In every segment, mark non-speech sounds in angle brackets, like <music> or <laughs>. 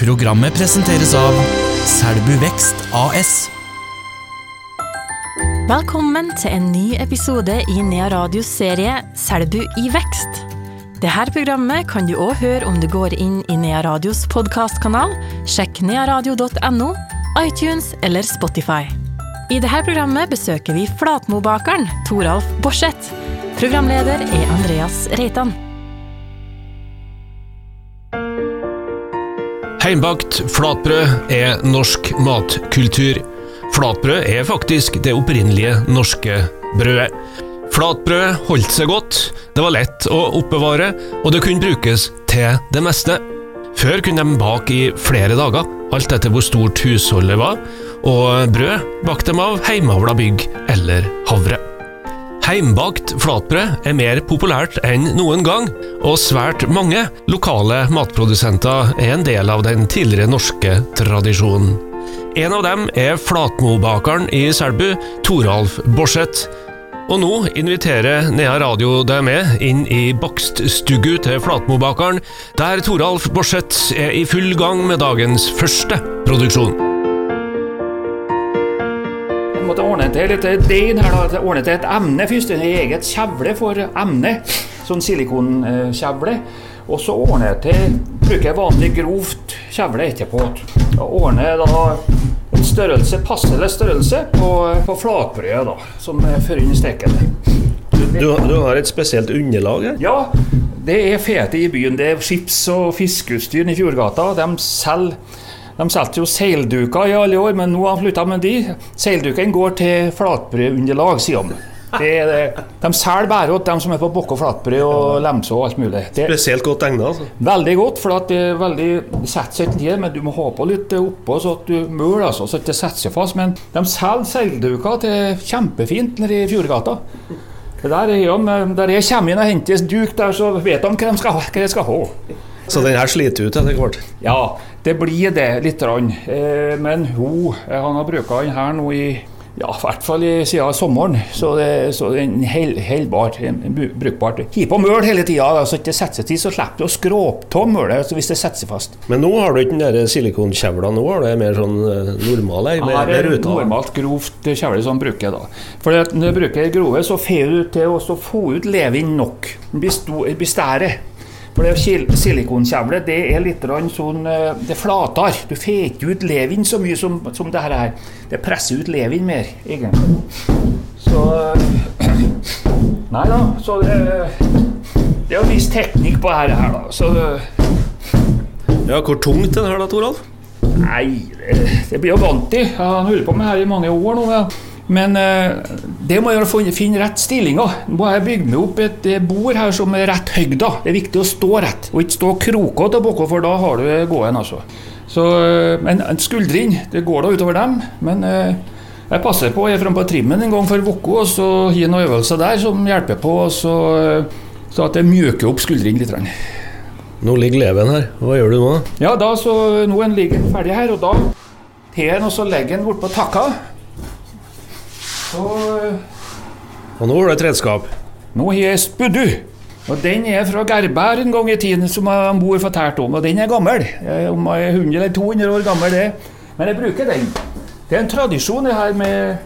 Programmet presenteres av Selbu Vekst AS. Velkommen til en ny episode i Nea Radios serie Selbu i vekst. Dette programmet kan du òg høre om du går inn i Nea Radios podkastkanal, sjekk nearadio.no, iTunes eller Spotify. I dette programmet besøker vi Flatmobakeren Toralf Borseth. Programleder er Andreas Reitan. Heimbakt flatbrød er norsk matkultur. Flatbrød er faktisk det opprinnelige norske brødet. Flatbrød holdt seg godt, det var lett å oppbevare, og det kunne brukes til det meste. Før kunne de bake i flere dager, alt etter hvor stort husholdet var, og brød bakte de av heimavla bygg eller havre. Heimbakt flatbrød er mer populært enn noen gang, og svært mange lokale matprodusenter er en del av den tidligere norske tradisjonen. En av dem er Flatmobakeren i Selbu, Toralf Borseth. Og nå inviterer Nea Radio deg med inn i bakststugu til Flatmobakeren, der Toralf Borseth er i full gang med dagens første produksjon. Ordne til litt deig her, da. Ordne til et emne først. En eget kjevle for emne. Sånn silikonkjevle. Og så ordner jeg til Bruker vanlig grovt kjevle etterpå. Og ordner da en størrelse, passelig størrelse på, på flatbrødet, da. Som fører inn i steken. Du, du har et spesielt underlag her? Ja, det er fete i byen. Det er skips- og fiskeutstyr i Fjordgata. De selger de solgte jo seilduker i alle år, men nå har de slutta med de. Seildukene går til flatbrødunderlag, sier de. Det det. De selger bare til dem som er på bokke og flatbrød og lemse og alt mulig. Det Spesielt godt egnet, altså. veldig godt, for det er veldig setter seg ned, men du må ha på litt oppå så at du møler, altså, så det setter seg fast. Men de selger seilduker til kjempefint nede i Fjordgata. Der, er, der jeg kommer inn og henter duk der, så vet de hva de skal, hva de skal ha. Så den her sliter ut etter hvert. Ja, det blir det litt. Rann. Eh, men hun, eh, han har brukt den her nå i ja, i hvert fall i, siden sommeren. Så det, så det er en hel, helbart, brukbart. Hiv på møl hele tida, så ikke det setter seg til, så slipper du å skråpe av mølet hvis det setter seg fast. Men nå har du ikke den silikonkjevla, nå har du en mer sånn eh, normal ei, Her er det normalt grovt kjevle som bruker da. For når du bruker grove, så får du til å få ut levin nok. Det det blir stære. For det silikonkjevle det er litt sånn eh, Det flater. Du får ikke ut levin så mye som, som det her er. Det presser ut levin mer, egentlig. Så <clears throat> Nei da, så det, det er en viss teknikk på dette her, da. Så Ja, Hvor tungt den her da, Toralf? Nei, det, det blir jo vant til. Jeg har holdt på med her i mange år nå. Ja. Men eh, det må jeg finne, rett stillinger. Nå har jeg bygd meg opp et eh, bord her som er rett høyde. Det er viktig å stå rett, og ikke stå krokete baki, for da har du gåen. altså. Så, eh, men en skuldrin, det går da utover dem. Men jeg passer på, jeg er framme på trimmen en gang for uka, og så har jeg noen øvelser der som hjelper på, så, så at jeg mjøker opp skuldrene litt. Nå ligger leven her. Hva gjør du nå? Ja, da så nå er den ferdig her, og da tar den og så legger den bortpå takka. Så Og nå har du et redskap. nå har jeg spuddu. Og den er fra Gerbær en gang i tiden, som mor fortalte om. Og den er gammel. Om jeg er 100 eller 200 år gammel, det. Men jeg bruker den. Det er en tradisjon det her med,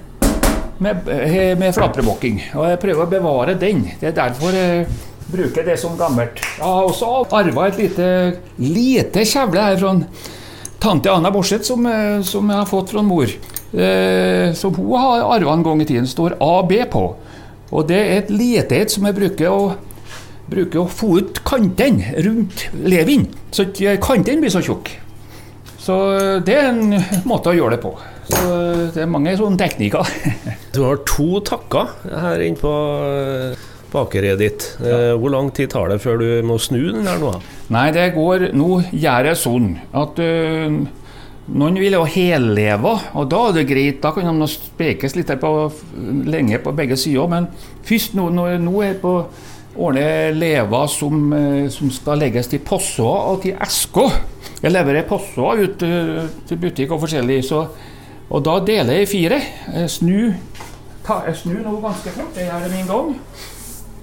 med, eh, med flatbrødbakking. Og jeg prøver å bevare den. Det er derfor jeg bruker det som gammelt. Jeg har også arva et lite, lite kjevle her fra tante Anna Borseth, som, eh, som jeg har fått fra mor. Eh, som hun har arva en gang i tiden. står AB på. Og det er et lete et som jeg bruker å, bruker å få ut kantene rundt levin, så ikke kantene blir så tjukke. Så eh, det er en måte å gjøre det på. Så eh, det er mange sånne teknikker. <laughs> Du har to takker her inne på eh, bakeriet ditt. Ja. Hvor lang tid tar det før du må snu den her nå? Nei, det går Nå gjør jeg sånn at øh, noen vil jo helleve, og da er det greit. Da kan de spekes litt på, lenge på begge sider. Men først nå, nå, nå er jeg på ordne lever som, øh, som skal legges til posser og til esker. Jeg leverer posser ut øh, til butikk og forskjellig, så, og da deler jeg fire. Jeg snur, ta, jeg snur nå ganske fort, det gjør det min gang.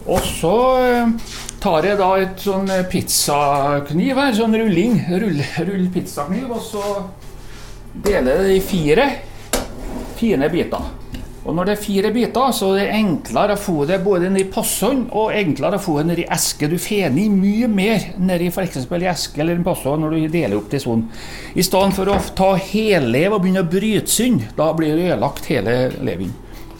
Og så eh, tar jeg da et sånn eh, pizzakniv her, sånn rulling, rull, rull pizzakniv, og så deler det i fire fine biter. Og når det er fire biter, så er det enklere å få det både ned i posthånd og enklere å få det ned i eske. Du får i mye mer ned i f.eks. i eske eller en posthånd når du deler opp til sånn. I stedet for å ta hellev og begynne å bryte synd, da blir det ødelagt hele leven.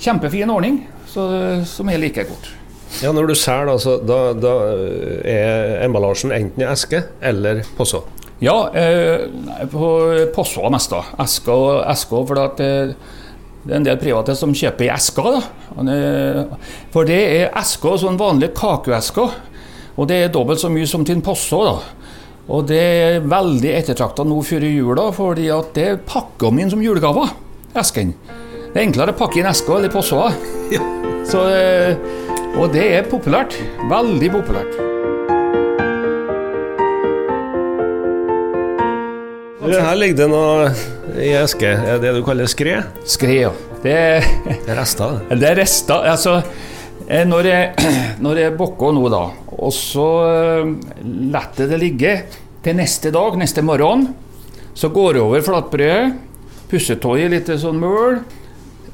Kjempefin ordning, så, som jeg liker godt. Ja, Når du selger, da, da, da er emballasjen enten i eske eller posse? Ja, eh, på possa mest. da. Esker og esker, for at eh, det er en del private som kjøper i esker. da. For det er esker, sånn vanlige kakeesker. Og det er dobbelt så mye som til en posse. da. Og det er veldig ettertrakta nå før jula, fordi at det er pakka min som julegave. Esken. Det er enklere å pakke inn esker eller posser. Ja. Så, eh, og det er populært. Veldig populært. Her ligger det noe i eske. Er det du kaller skred? Skred, ja. Det, Det er rester. det. det er rester. Altså, eh, når jeg, <clears throat> når jeg bokker nå, da, og så eh, lar jeg det ligge til neste dag, neste morgen, så går jeg over flatbrødet, pussetøyet litt sånn møl.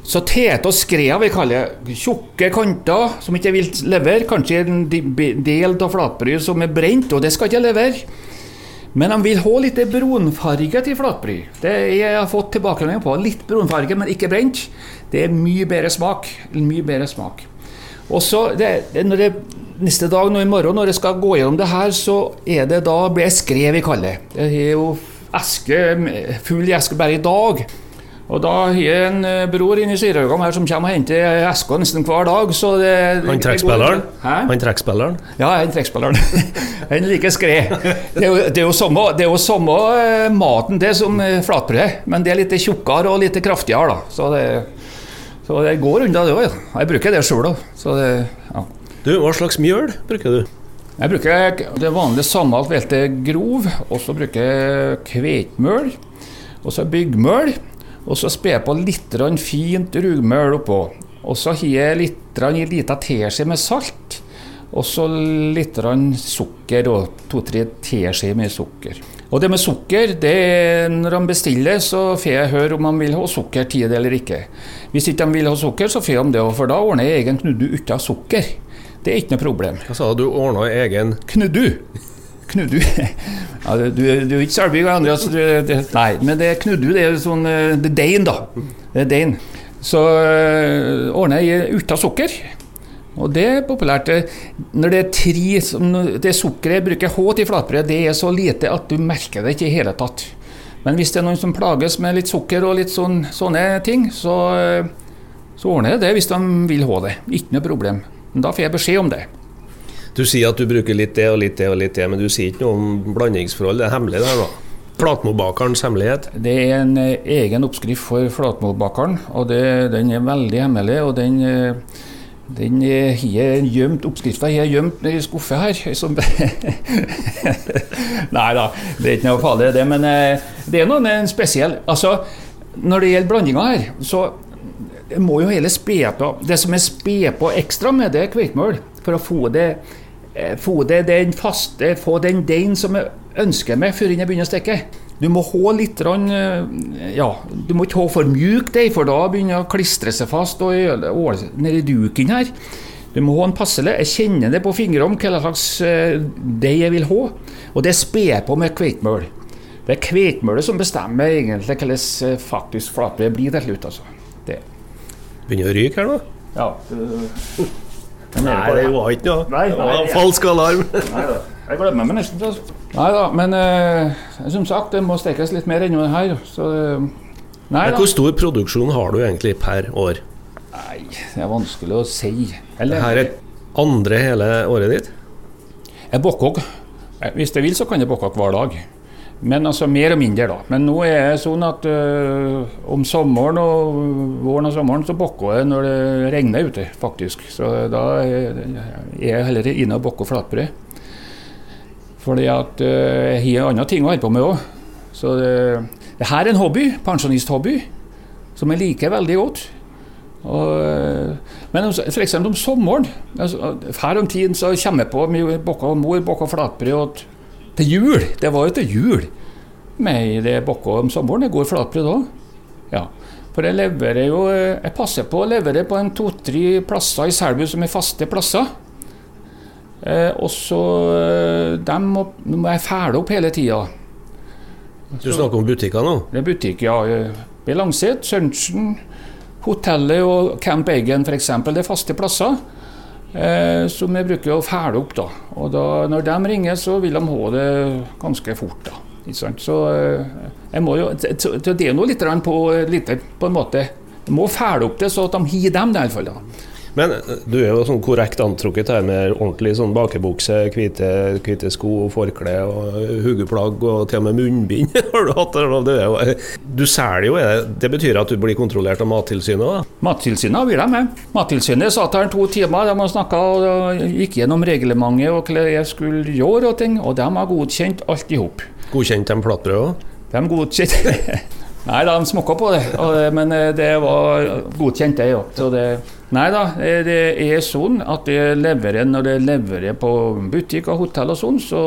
Så tete og skrea vi kaller det. Tjukke kanter som ikke vil levere. Kanskje en del av flatbrød som er brent, og det skal ikke levere. Men de vil ha litt brunfarge til flatbry. Det jeg har fått tilbakemelding på. Litt brunfarge, men ikke brent. Det er mye bedre smak. Mye bedre smak. Og så Neste dag nå i morgen, når jeg skal gå gjennom det her, så er det da blir jeg skrev vi kaller det. Det er jo eske, full eske bare i dag. Og da har jeg en eh, bror inne i Sørhaugan her som kommer og henter esker nesten hver dag. Så det, Han trekkspilleren? Han trekkspilleren? Ja, han er en trekkspilleren. <laughs> Han liker skred. Det det er jo samme, det er jo samme eh, maten det som eh, flatbrød, men det er litt tjukkere og litt kraftigere. da. Så det, så det går unna det òg. Ja. Jeg bruker det sjøl òg. Ja. Du, hva slags mjøl bruker du? Jeg bruker det vanlige sammalt velte grov, og så bruker jeg kvetmøl og så byggmøl, og så jeg på litt fint rugmøl oppå. Og så har jeg litt i en teskje med salt, og så litt sukker, og to-tre teskjeer med sukker. Og det med sukker, det når de bestiller, så får jeg høre om de vil ha sukker til det eller ikke. Hvis ikke de vil ha sukker, så får de det, for da ordner jeg egen knuddu uten sukker. Det er ikke noe problem. Hva sa du? Du ordna egen Knuddu. Knuddu. <laughs> Ja, du, du, du er ikke Selbygg, Andreas. Du, det, nei, men det knuddu. Det er sånn eh, Det er deig, da. Det er deig. Så øh, ordner jeg uten sukker. Og det er populært. Når det er tre som, Det sukkeret bruker H til flatbrød, det er så lite at du merker det ikke i hele tatt. Men hvis det er noen som plages med litt sukker og litt sånn, sånne ting, så, så ordner jeg det hvis de vil ha det. Ikke noe problem. Men da får jeg beskjed om det. Du sier at du bruker litt det og litt det og litt det, men du sier ikke noe om blandingsforhold. Det er hemmelig, det her, da. Flatmobakerens hemmelighet. Det er en eh, egen oppskrift for flatmobakeren. og det, den er veldig hemmelig. og den, eh, den eh, har jeg gjemt oppskrifta har gjemt i skuffa her. Som <laughs> Nei da, det er ikke noe farlig det. Men eh, det er noe en spesiell Altså, når det gjelder blandinga her, så må jo hele spe på Det som er spe på ekstra med, det er hvetemøl. For å få det, eh, få det den faste Få den deigen som jeg ønsker meg før jeg begynner å steke. Du må ha litt eh, Ja, du må ikke ha for mjuk deig, for da begynner det å klistre seg fast og åle- nedi duken her. Du må ha en passelig. Jeg kjenner det på fingrene hva slags eh, deig jeg vil ha. Og det sper på med hvetemøl. Det er hvetemølet som bestemmer egentlig hvordan faktisk flatbrød blir til slutt. Altså. Det. Begynner å ryke her nå? Ja, <laughs> Nei, det var ikke noe. Nei, Det var falsk alarm. <laughs> Neida, Jeg glemmer meg nesten. Altså. Nei da, men uh, som sagt, det må stekes litt mer enn det her. Så uh, Nei Men. Hvor stor produksjon har du egentlig per år? Nei, det er vanskelig å si. Eller, Dette er andre hele året ditt? Jeg bokker også. Eh, Hvis jeg vil, så kan jeg bokke hver dag. Men altså mer og mindre, da. Men nå er det sånn at øh, om sommeren og våren og sommeren så bokker jeg når det regner ute, faktisk. Så da er jeg heller inne og bokker flatbrød. Fordi at øh, jeg har andre ting å holde på med òg. Så det, det her er en hobby, pensjonisthobby, som jeg liker veldig godt. Og, eh, men f.eks. om sommeren altså, Her om tiden så kommer jeg på mye og mor bokker flatbrød og til jul. Det var jo til jul med det bokka om sommeren. Det går flatbrød da. Ja. For jeg leverer jo Jeg passer på å levere på en to-tre plasser i Selbu som er faste plasser. Eh, og så eh, Dem må, må jeg fæle opp hele tida. Du snakker om butikker nå? Det er butikk, ja. Ved Langset, Sørensen, hotellet og Camp Eigen f.eks. Det er faste plasser eh, som jeg bruker å fæle opp. da. Og da, når de ringer, så vil de ha det ganske fort. da. Ikke sant? Så eh, jeg må jo, det er jo litt på, litt på en måte Jeg må fæle opp det, så at de har dem, i hvert fall. da. Men eh, du er jo sånn korrekt antrukket her med ordentlig sånn bakebukse, hvite, hvite sko, forkle og hodeplagg og til og med munnbind <laughs> har du hatt. det? du selger jo, det betyr at du blir kontrollert av Mattilsynet? da? Mattilsynet vil jeg med. Mattilsynet satt her to timer, de snakka og gikk gjennom reglementet og hva jeg skulle gjøre og ting, og de har godkjent alt i hop. Godkjent de flatbrød <laughs> òg? De godkjente Nei de smokka på det, men eh, det var godkjent, det. Ja. Nei da, det er sånn at det leverer, når det leverer på butikk og hotell og sånn, så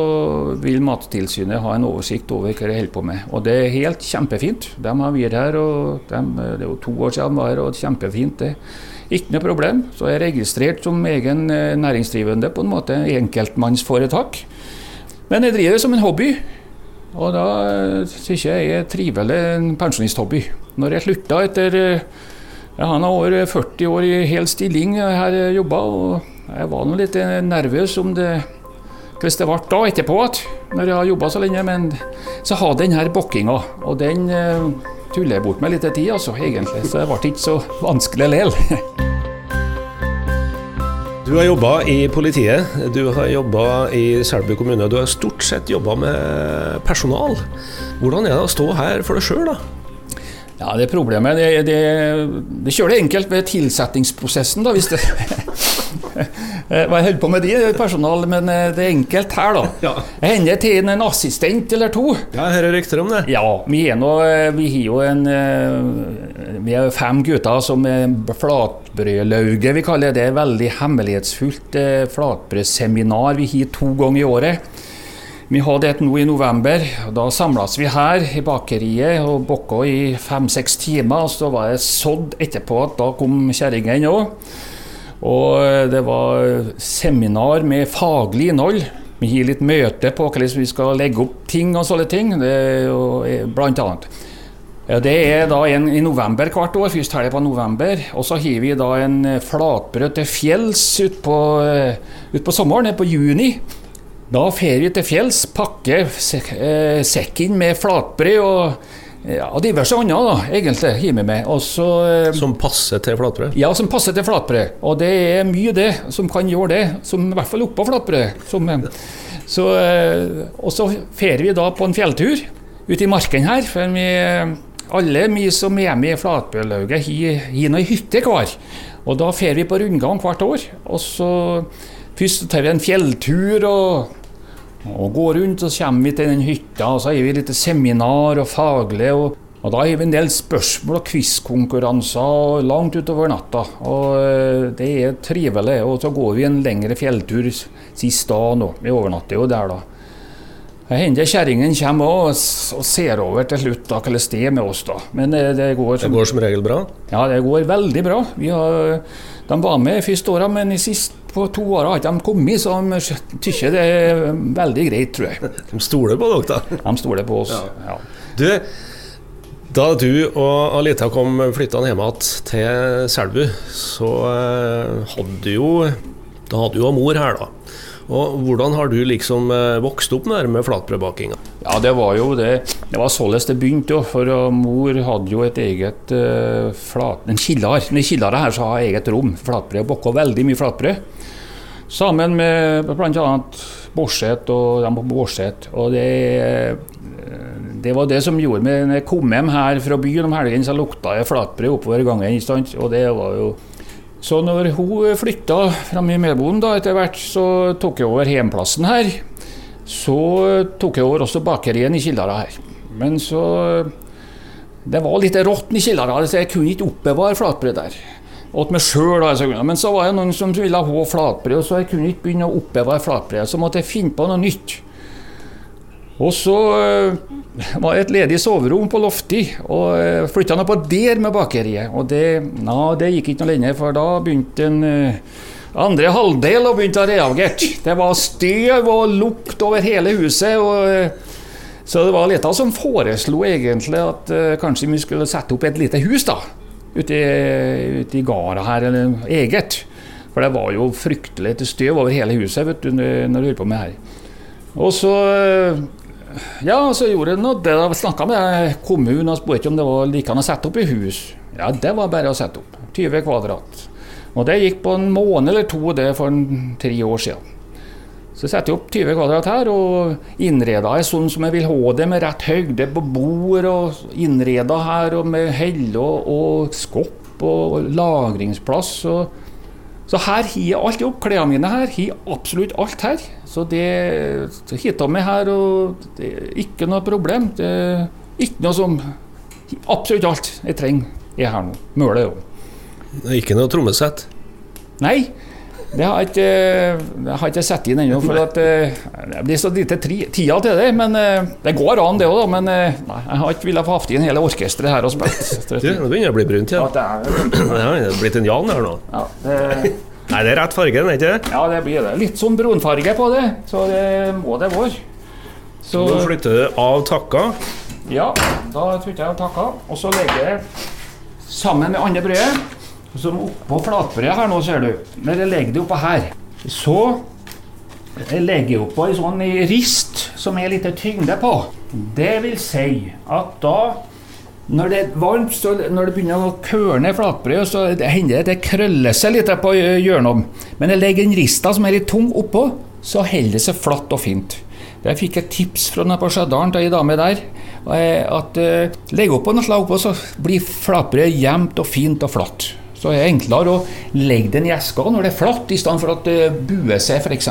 vil Mattilsynet ha en oversikt over hva de holder på med. Og det er helt kjempefint. De har vært her, og de, det er jo to år siden de var her, og kjempefint det. Ikke noe problem. Så jeg er registrert som egen eh, næringsdrivende, på en måte. Enkeltmannsforetak. Men jeg driver det som en hobby. Og da eh, syns jeg er trivelig en pensjonisthobby. Når jeg slutta etter eh, ja, han har over 40 år i hel stilling her jobba, og jeg var nå litt nervøs om det hvordan det ble da etterpå, at, når jeg har jobba så lenge. Men så har den her bokkinga, og den tuller jeg bort med litt tid, altså, egentlig. Så det ble ikke så vanskelig likevel. <laughs> Du har jobba i politiet, du har jobba i Selbu kommune. Du har stort sett jobba med personal. Hvordan er det å stå her for deg sjøl, da? Ja, det problemet det, det, det kjører det enkelt ved tilsettingsprosessen, da, hvis det <laughs> Hva Jeg holder på med de personal, men eh, det er enkelt her, da. Ja. Jeg hender til en assistent eller to. Ja, Jeg hører rykter om det. Ja, vi er, eh, vi har jo en eh, Vi er fem gutter som er flatbrødlauget, vi kaller det. det er Veldig hemmelighetsfullt flatbrødseminar vi har to ganger i året. Vi hadde et nå i november. og Da samles vi her i bakeriet og bokka i fem-seks timer. og Så var jeg sådd etterpå at da kom kjerringene òg. Og det var seminar med faglig innhold. Vi har litt møte på hvordan vi skal legge opp ting og sånne ting. Det, blant annet. Det er da en i november hvert år, først helga på november. Og så har vi da en flatbrød til fjells utpå ut på sommeren, på juni. Da fer vi til fjells, pakker eh, sekken med flatbrød og ja, diverse annet, da, egentlig, har vi med. Også, eh, som passer til flatbrød? Ja, som passer til flatbrød. Og det er mye det som kan gjøre det, som i hvert fall oppå flatbrød. Som, eh, så, og så fer vi da på en fjelltur ute i marken her. For vi, alle vi som er med i Flatbrødlauget, har ei hytte hver. Og da fer vi på rundgang hvert år. Og så Først tar vi en fjelltur og og går rundt, så kommer vi til den hytta, og så har vi litt seminar og faglig. Og, og da har vi en del spørsmål og quizkonkurranser langt utover natta. Og eh, det er trivelig. Og så går vi en lengre fjelltur sist da nå. Vi overnatter jo der, da. Det hender kjerringen kommer og, og ser over til slutt da, hvordan det er med oss. da. Men det, det, går som, det går som regel bra? Ja, det går veldig bra. Har, de var med første åra, men i sist på to år har ikke de kommet, så de syns det er veldig greit, tror jeg. <laughs> De stoler på dere, da? De stoler på oss, ja. ja. Du, da du og Alita kom flyttende hjem igjen til Selbu, så uh, hadde du jo Da hadde du jo mor her, da. Og Hvordan har du liksom uh, vokst opp med, med flatbrødbakinga? Ja, det var jo det. Det var således det begynte. For uh, mor hadde jo et eget uh, flat... En kildar. I killeren her så har eget rom. Flatbrød. Bakka veldig mye flatbrød. Sammen med bl.a. Borset og de på Borset. Og det, det var det som gjorde meg Når jeg kom hjem her fra byen om helgen, så lukta jeg flatbrød oppover gangen. Og det var jo Så når hun flytta fram i medboen etter hvert, så tok jeg over hjemplassen her. Så tok jeg over også bakeriet i Kildara her. Men så Det var litt rått i Kildara, så jeg kunne ikke oppbevare flatbrød der. Åt meg sjøl. Men så var det noen som ville ha flatbrød, så jeg kunne ikke begynne å oppbevare flatbrød. Så måtte jeg finne på noe nytt. Og så øh, var det et ledig soverom på Lofti, og øh, flytta nå på der med bakeriet. Og det, na, det gikk ikke noe lenger, for da begynte en øh, andre halvdel å begynte å reagere. Det var støv og lukt over hele huset. og... så det var Leta som foreslo egentlig at kanskje vi skulle sette opp et lite hus da, ute i, ute i gårda her, eller eget. For det var jo fryktelig til støv over hele huset vet du, når du holdt på med her. Og så ja, så gjorde jeg noe. Jeg da snakka med kommunen og spurte om det var like an å sette opp i hus. Ja, det var bare å sette opp. 20 kvadrat. Og det gikk på en måned eller to, det for en, tre år siden. Så jeg setter opp 20 kvadrat her og innreda er sånn som jeg vil ha det, med rett høyde på bord og innreda her og med helle og, og skopp og lagringsplass. Og, så her har jeg alt opp. Klærne mine her har absolutt alt her. Så det hitta meg her, og det er ikke noe problem. Det er ikke noe som Absolutt alt jeg trenger er her nå. Mølet jo. Ikke noe trommesett? Nei. Det har jeg ikke, det har jeg ikke sett inn ennå, for at, eh, det blir så lite tida til det. Men eh, det går an, det òg, men eh, nei, jeg har ikke villet få hatt inn hele orkesteret her og spilt. <laughs> Du, nå begynner det å bli brunt igjen. Ja. det har blitt en Jan her nå. Ja, det, Nei, det er rett farge, er ikke det? ja, det blir det. Litt sånn brunfarge på det, så det må det være. Så Nå flytter du av takka. ja, da flytter jeg av takka. Og så legger jeg sammen med andre brødet, som oppå flatbrødet her nå, ser du. Når jeg legger det oppå her, så jeg legger jeg oppå en sånn rist som er litt tyngde på. Det vil si at da når det er varmt, så når det begynner å kørne flatbrødet, så hender det at det krøller seg litt på hjørnet. Men jeg legger en rista som er litt tung oppå, så holder det seg flatt og fint. Jeg fikk et tips fra henne på Stjørdal til ei dame der. eh, At uh, legg oppå noe slag oppå, så blir flatbrødet jevnt og fint og flatt. Så er det enklere å legge den i eska når det er flatt, i stedet for at det buer seg, f.eks.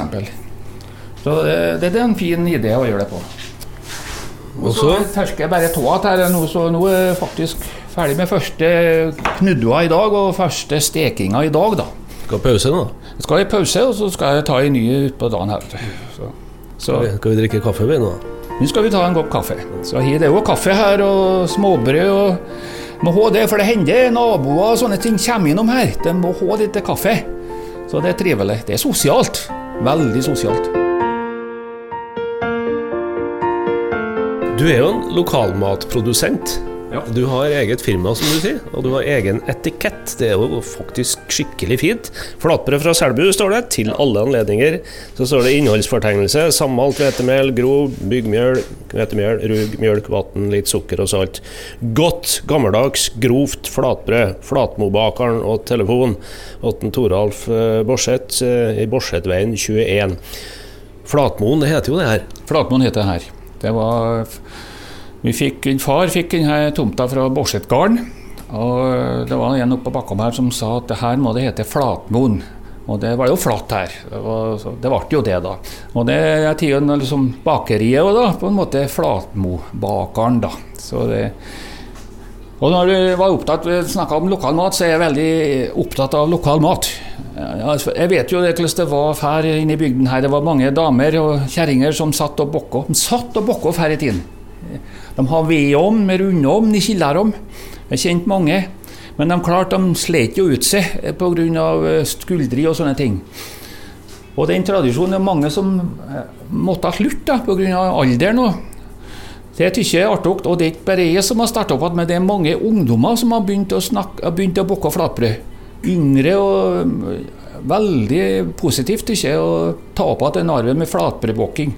Så eh, det, det er en fin idé å gjøre det på. Og Så tørker jeg bare tåa til her nå, så nå er jeg faktisk ferdig med første knuddua i dag, og første stekinga i dag, da. skal pause nå. Jeg skal i pause, og så skal jeg ta en ny utpå dagen her. Så, så Skal vi, skal vi drikke kaffe vi nå? nå skal vi ta en kopp kaffe. Så her det er jo kaffe her, og småbrød og Må ha det, for det hender naboer og sånne ting kommer innom her. De må ha litt kaffe. Så det er trivelig. Det er sosialt. Veldig sosialt. Du er jo en lokalmatprodusent. Ja. Du har eget firma, som du sier, og du har egen etikett. Det er jo faktisk skikkelig fint. Flatbrød fra Selbu står det, til alle anledninger. Så står det innholdsfortegnelse. Sammalt hvetemel, grov, byggmjøl, hvetemel, rug, mjølk, vann, litt sukker og salt. Godt, gammeldags, grovt flatbrød. Flatmobakeren og telefon. Åtten Toralf eh, Borseth eh, i Borsetveien 21. Flatmoen, det heter jo det her. Flatmoen heter det her. Det var fikk, Far fikk denne tomta fra Borsetgarden. Og det var en oppe på Bakkom her som sa at det her må det hete Flatmoen. Og det var jo flatt her. Det, ble jo det, da. Og det er tida liksom bakeriet òg, da, på en måte Flatmobakeren, da. Så det og når opptatt, snakka om lokal mat, så er jeg veldig opptatt av lokal mat. Altså, Jeg vet jo det hvordan det var her inne i bygden her. Det var mange damer og kjerringer som satt og bokka. De satt og bokka før i tiden. De har vedovn med rundovn i kjellerom. Jeg kjent mange. Men de klarte, de slet jo ut seg pga. skuldre og sånne ting. Og den tradisjonen er mange som måtte ha slutte pga. alderen. Det syns jeg er artig. Og det er ikke bare jeg som har starta opp, men det er mange ungdommer som har begynt å, snakke, begynt å bokke flatbrød. Yngre og veldig positivt syns jeg å ta opp igjen den arven med flatbrødbokking.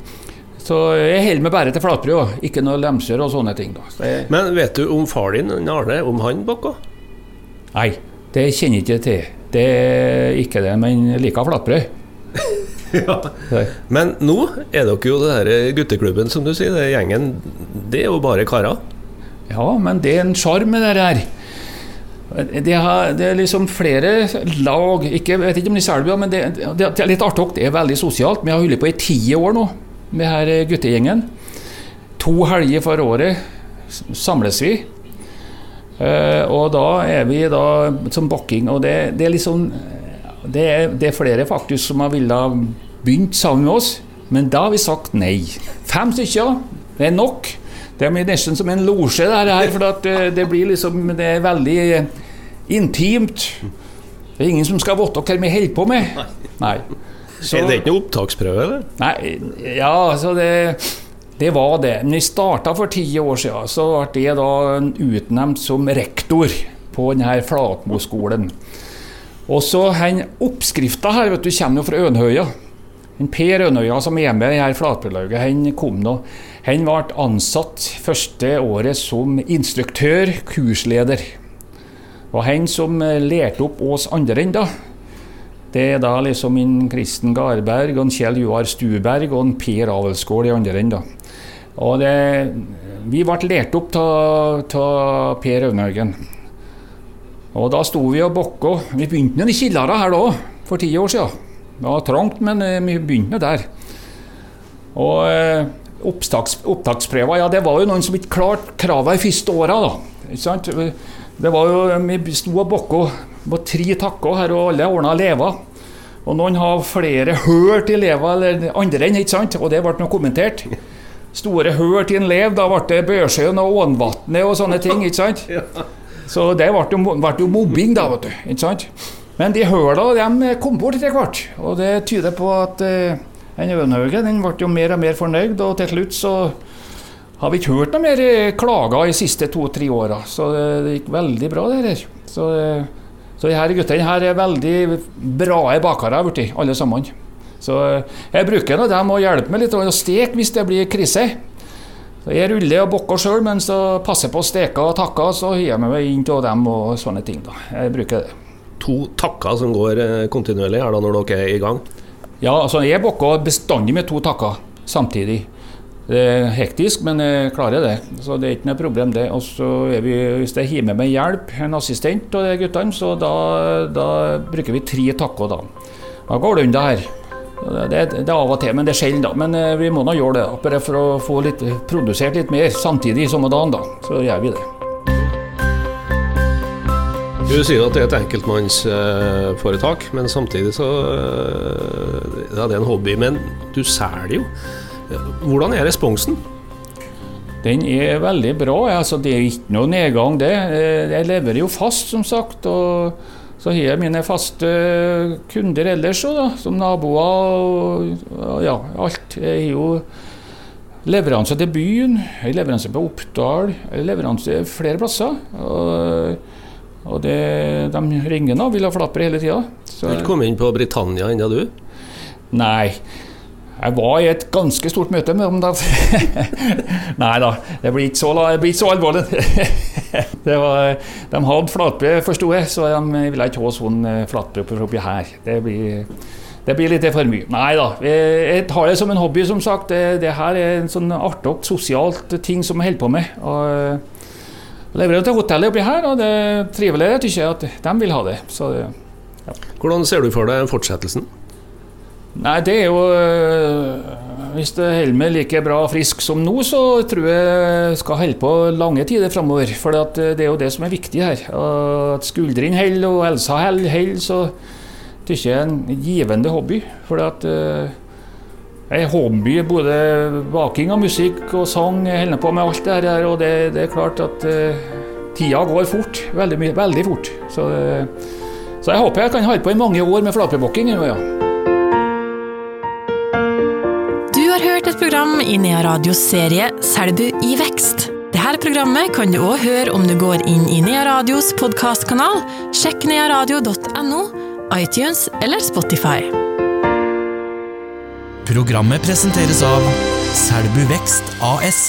Så jeg holder meg bare til flatbrød, ikke noe lemser og sånne ting. jeg, Men vet du om far din, Arne, om han bakka? nei, det kjenner jeg ikke til. Det er ikke det, men jeg liker flatbrød. <laughs> ja. Men nå er dere jo det denne gutteklubben, som du sier. Det er gjengen. Det er jo bare karer. Ja, men det er en sjarm med det her. Det, har, det er liksom flere lag ikke, Jeg vet ikke om det er Selbu, men det, det, er litt artig. Det er veldig sosialt. Vi har holdt på i ti år nå med her guttegjengen. To helger for året samles vi. Eh, og da er vi da som bakking, og det, det er liksom det er, det er flere faktisk som har villet begynt sammen med oss, men da har vi sagt nei. Fem stykker, det er nok. Det er nesten som en losje, det her, for at eh, det blir liksom Det er veldig intimt. Det er ingen som skal vite hva vi holder på med. Nei. Så, er det ikke noe opptaksprøve, eller? Nei, ja, altså det det var det. Men vi starta for ti år siden, så ble jeg da utnevnt som rektor på denne Flatmoskolen. Og så den oppskrifta her vet du, kommer jo fra Ønhøya. En Per Ønhøya som er med i flatbrødlauget, han kom nå. Han ble ansatt første året som instruktør, kursleder. Og han som lærte opp oss andre enda, det er da liksom en Kristen Garberg en Kjell Joar Stuberg og en Per Avelsgård i andre enden. Og det, vi ble lært opp av Per Aunhaugen. Og da sto vi og bokka. Vi begynte i kjelleren her da, for ti år siden. Det var trangt, men eh, vi begynte der. Og eh, opptaks, opptaksprøver, ja det var jo noen som ikke klarte kravene i første åra, da. Ikke sant? Det var jo, Vi sto og bokka på tre takker her, og alle ordna lever. Og noen har flere hørt til leva eller andre enn, ikke sant? og det ble noe kommentert store hull til en lev. Da ble det Børsjøen og Ånvatnet og sånne ting. ikke sant? <laughs> Så det ble ble jo mobbing, da, vet du. ikke sant? Men de høla de kom bort etter hvert, og det tyder på at eh, den ble jo mer og mer fornøyd, og til slutt så har vi ikke hørt noe mer eh, klager de siste to-tre åra. Så det, gikk veldig bra, det her. Så, uh, så de her guttene her er veldig bra bakere, alle sammen. Så eh, jeg bruker nå dem å hjelpe meg litt å steke hvis det blir krise. Så jeg ruller og bokker sjøl, men så passer på å steke og takke, så hiver jeg meg inn til dem og sånne ting. da. Jeg bruker det. To takker som går eh, kontinuerlig her da når dere er i gang? Ja, altså jeg bokker bestandig med to takker samtidig. Det er hektisk, men jeg klarer det. Så det er ikke noe problem, det. Og så er vi, Hvis jeg har med meg hjelp, en assistent og de guttene, så da, da bruker vi tre takker da. Da går det unna her. Det, det, er av og til, men det er sjelden. da. Men eh, vi må nå gjøre det bare for å få litt, produsert litt mer samtidig samme dagen. da. Så gjør vi det. Du sier at det er et enkeltmannsforetak, men samtidig så eh, ja, det er en hobby. Men du selger jo. Hvordan er responsen? Den er veldig bra. Altså, det er ikke noe nedgang, det. Eh, jeg lever jo fast, som sagt. og så har jeg mine faste kunder ellers òg, som naboer og ja, alt. Jeg har jo leveranse til byen, jeg leveranse på Oppdal, jeg leveranse flere plasser. Og, og det, de ringer nå, vil ha flapper hele tida. Du har ikke kommet inn på Britannia ennå, du? Nei. Jeg var i et ganske stort møte med dem. <laughs> Nei da, det blir ikke så, blir ikke så alvorlig. <laughs> var, de hadde flatbrød, forsto jeg, så de ville ikke ha sånn eh, flatbrød oppi her. Det blir, det blir litt for mye. Nei da, jeg tar det som en hobby, som sagt. Det, det her er en sånn artig, sosialt ting som jeg holder på med. Og, leverer til hotellet oppi her, og det er trivelig, syns jeg, at de vil ha det. Så, ja. Hvordan ser du for deg fortsettelsen? Nei, det er jo øh, Hvis holder meg like bra frisk som nå, så tror jeg skal holde på lange tider framover. For øh, det er jo det som er viktig her. At skuldrene holder og helsa holder, så syns jeg er en givende hobby. For at jeg er hobby, både baking og musikk og sang. Jeg holder på med alt det her. Og det, det er klart at tida går fort. Veldig, veldig fort. Så, så, jeg håper jeg kan holde på i mange år med flatbrødbakking. Ja. Program i Nea Radios serie Selbu i vekst. Dette programmet kan du òg høre om du går inn i Nea Radios podkastkanal. Sjekk nearadio.no, iTunes eller Spotify. Programmet presenteres av Selbu Vekst AS.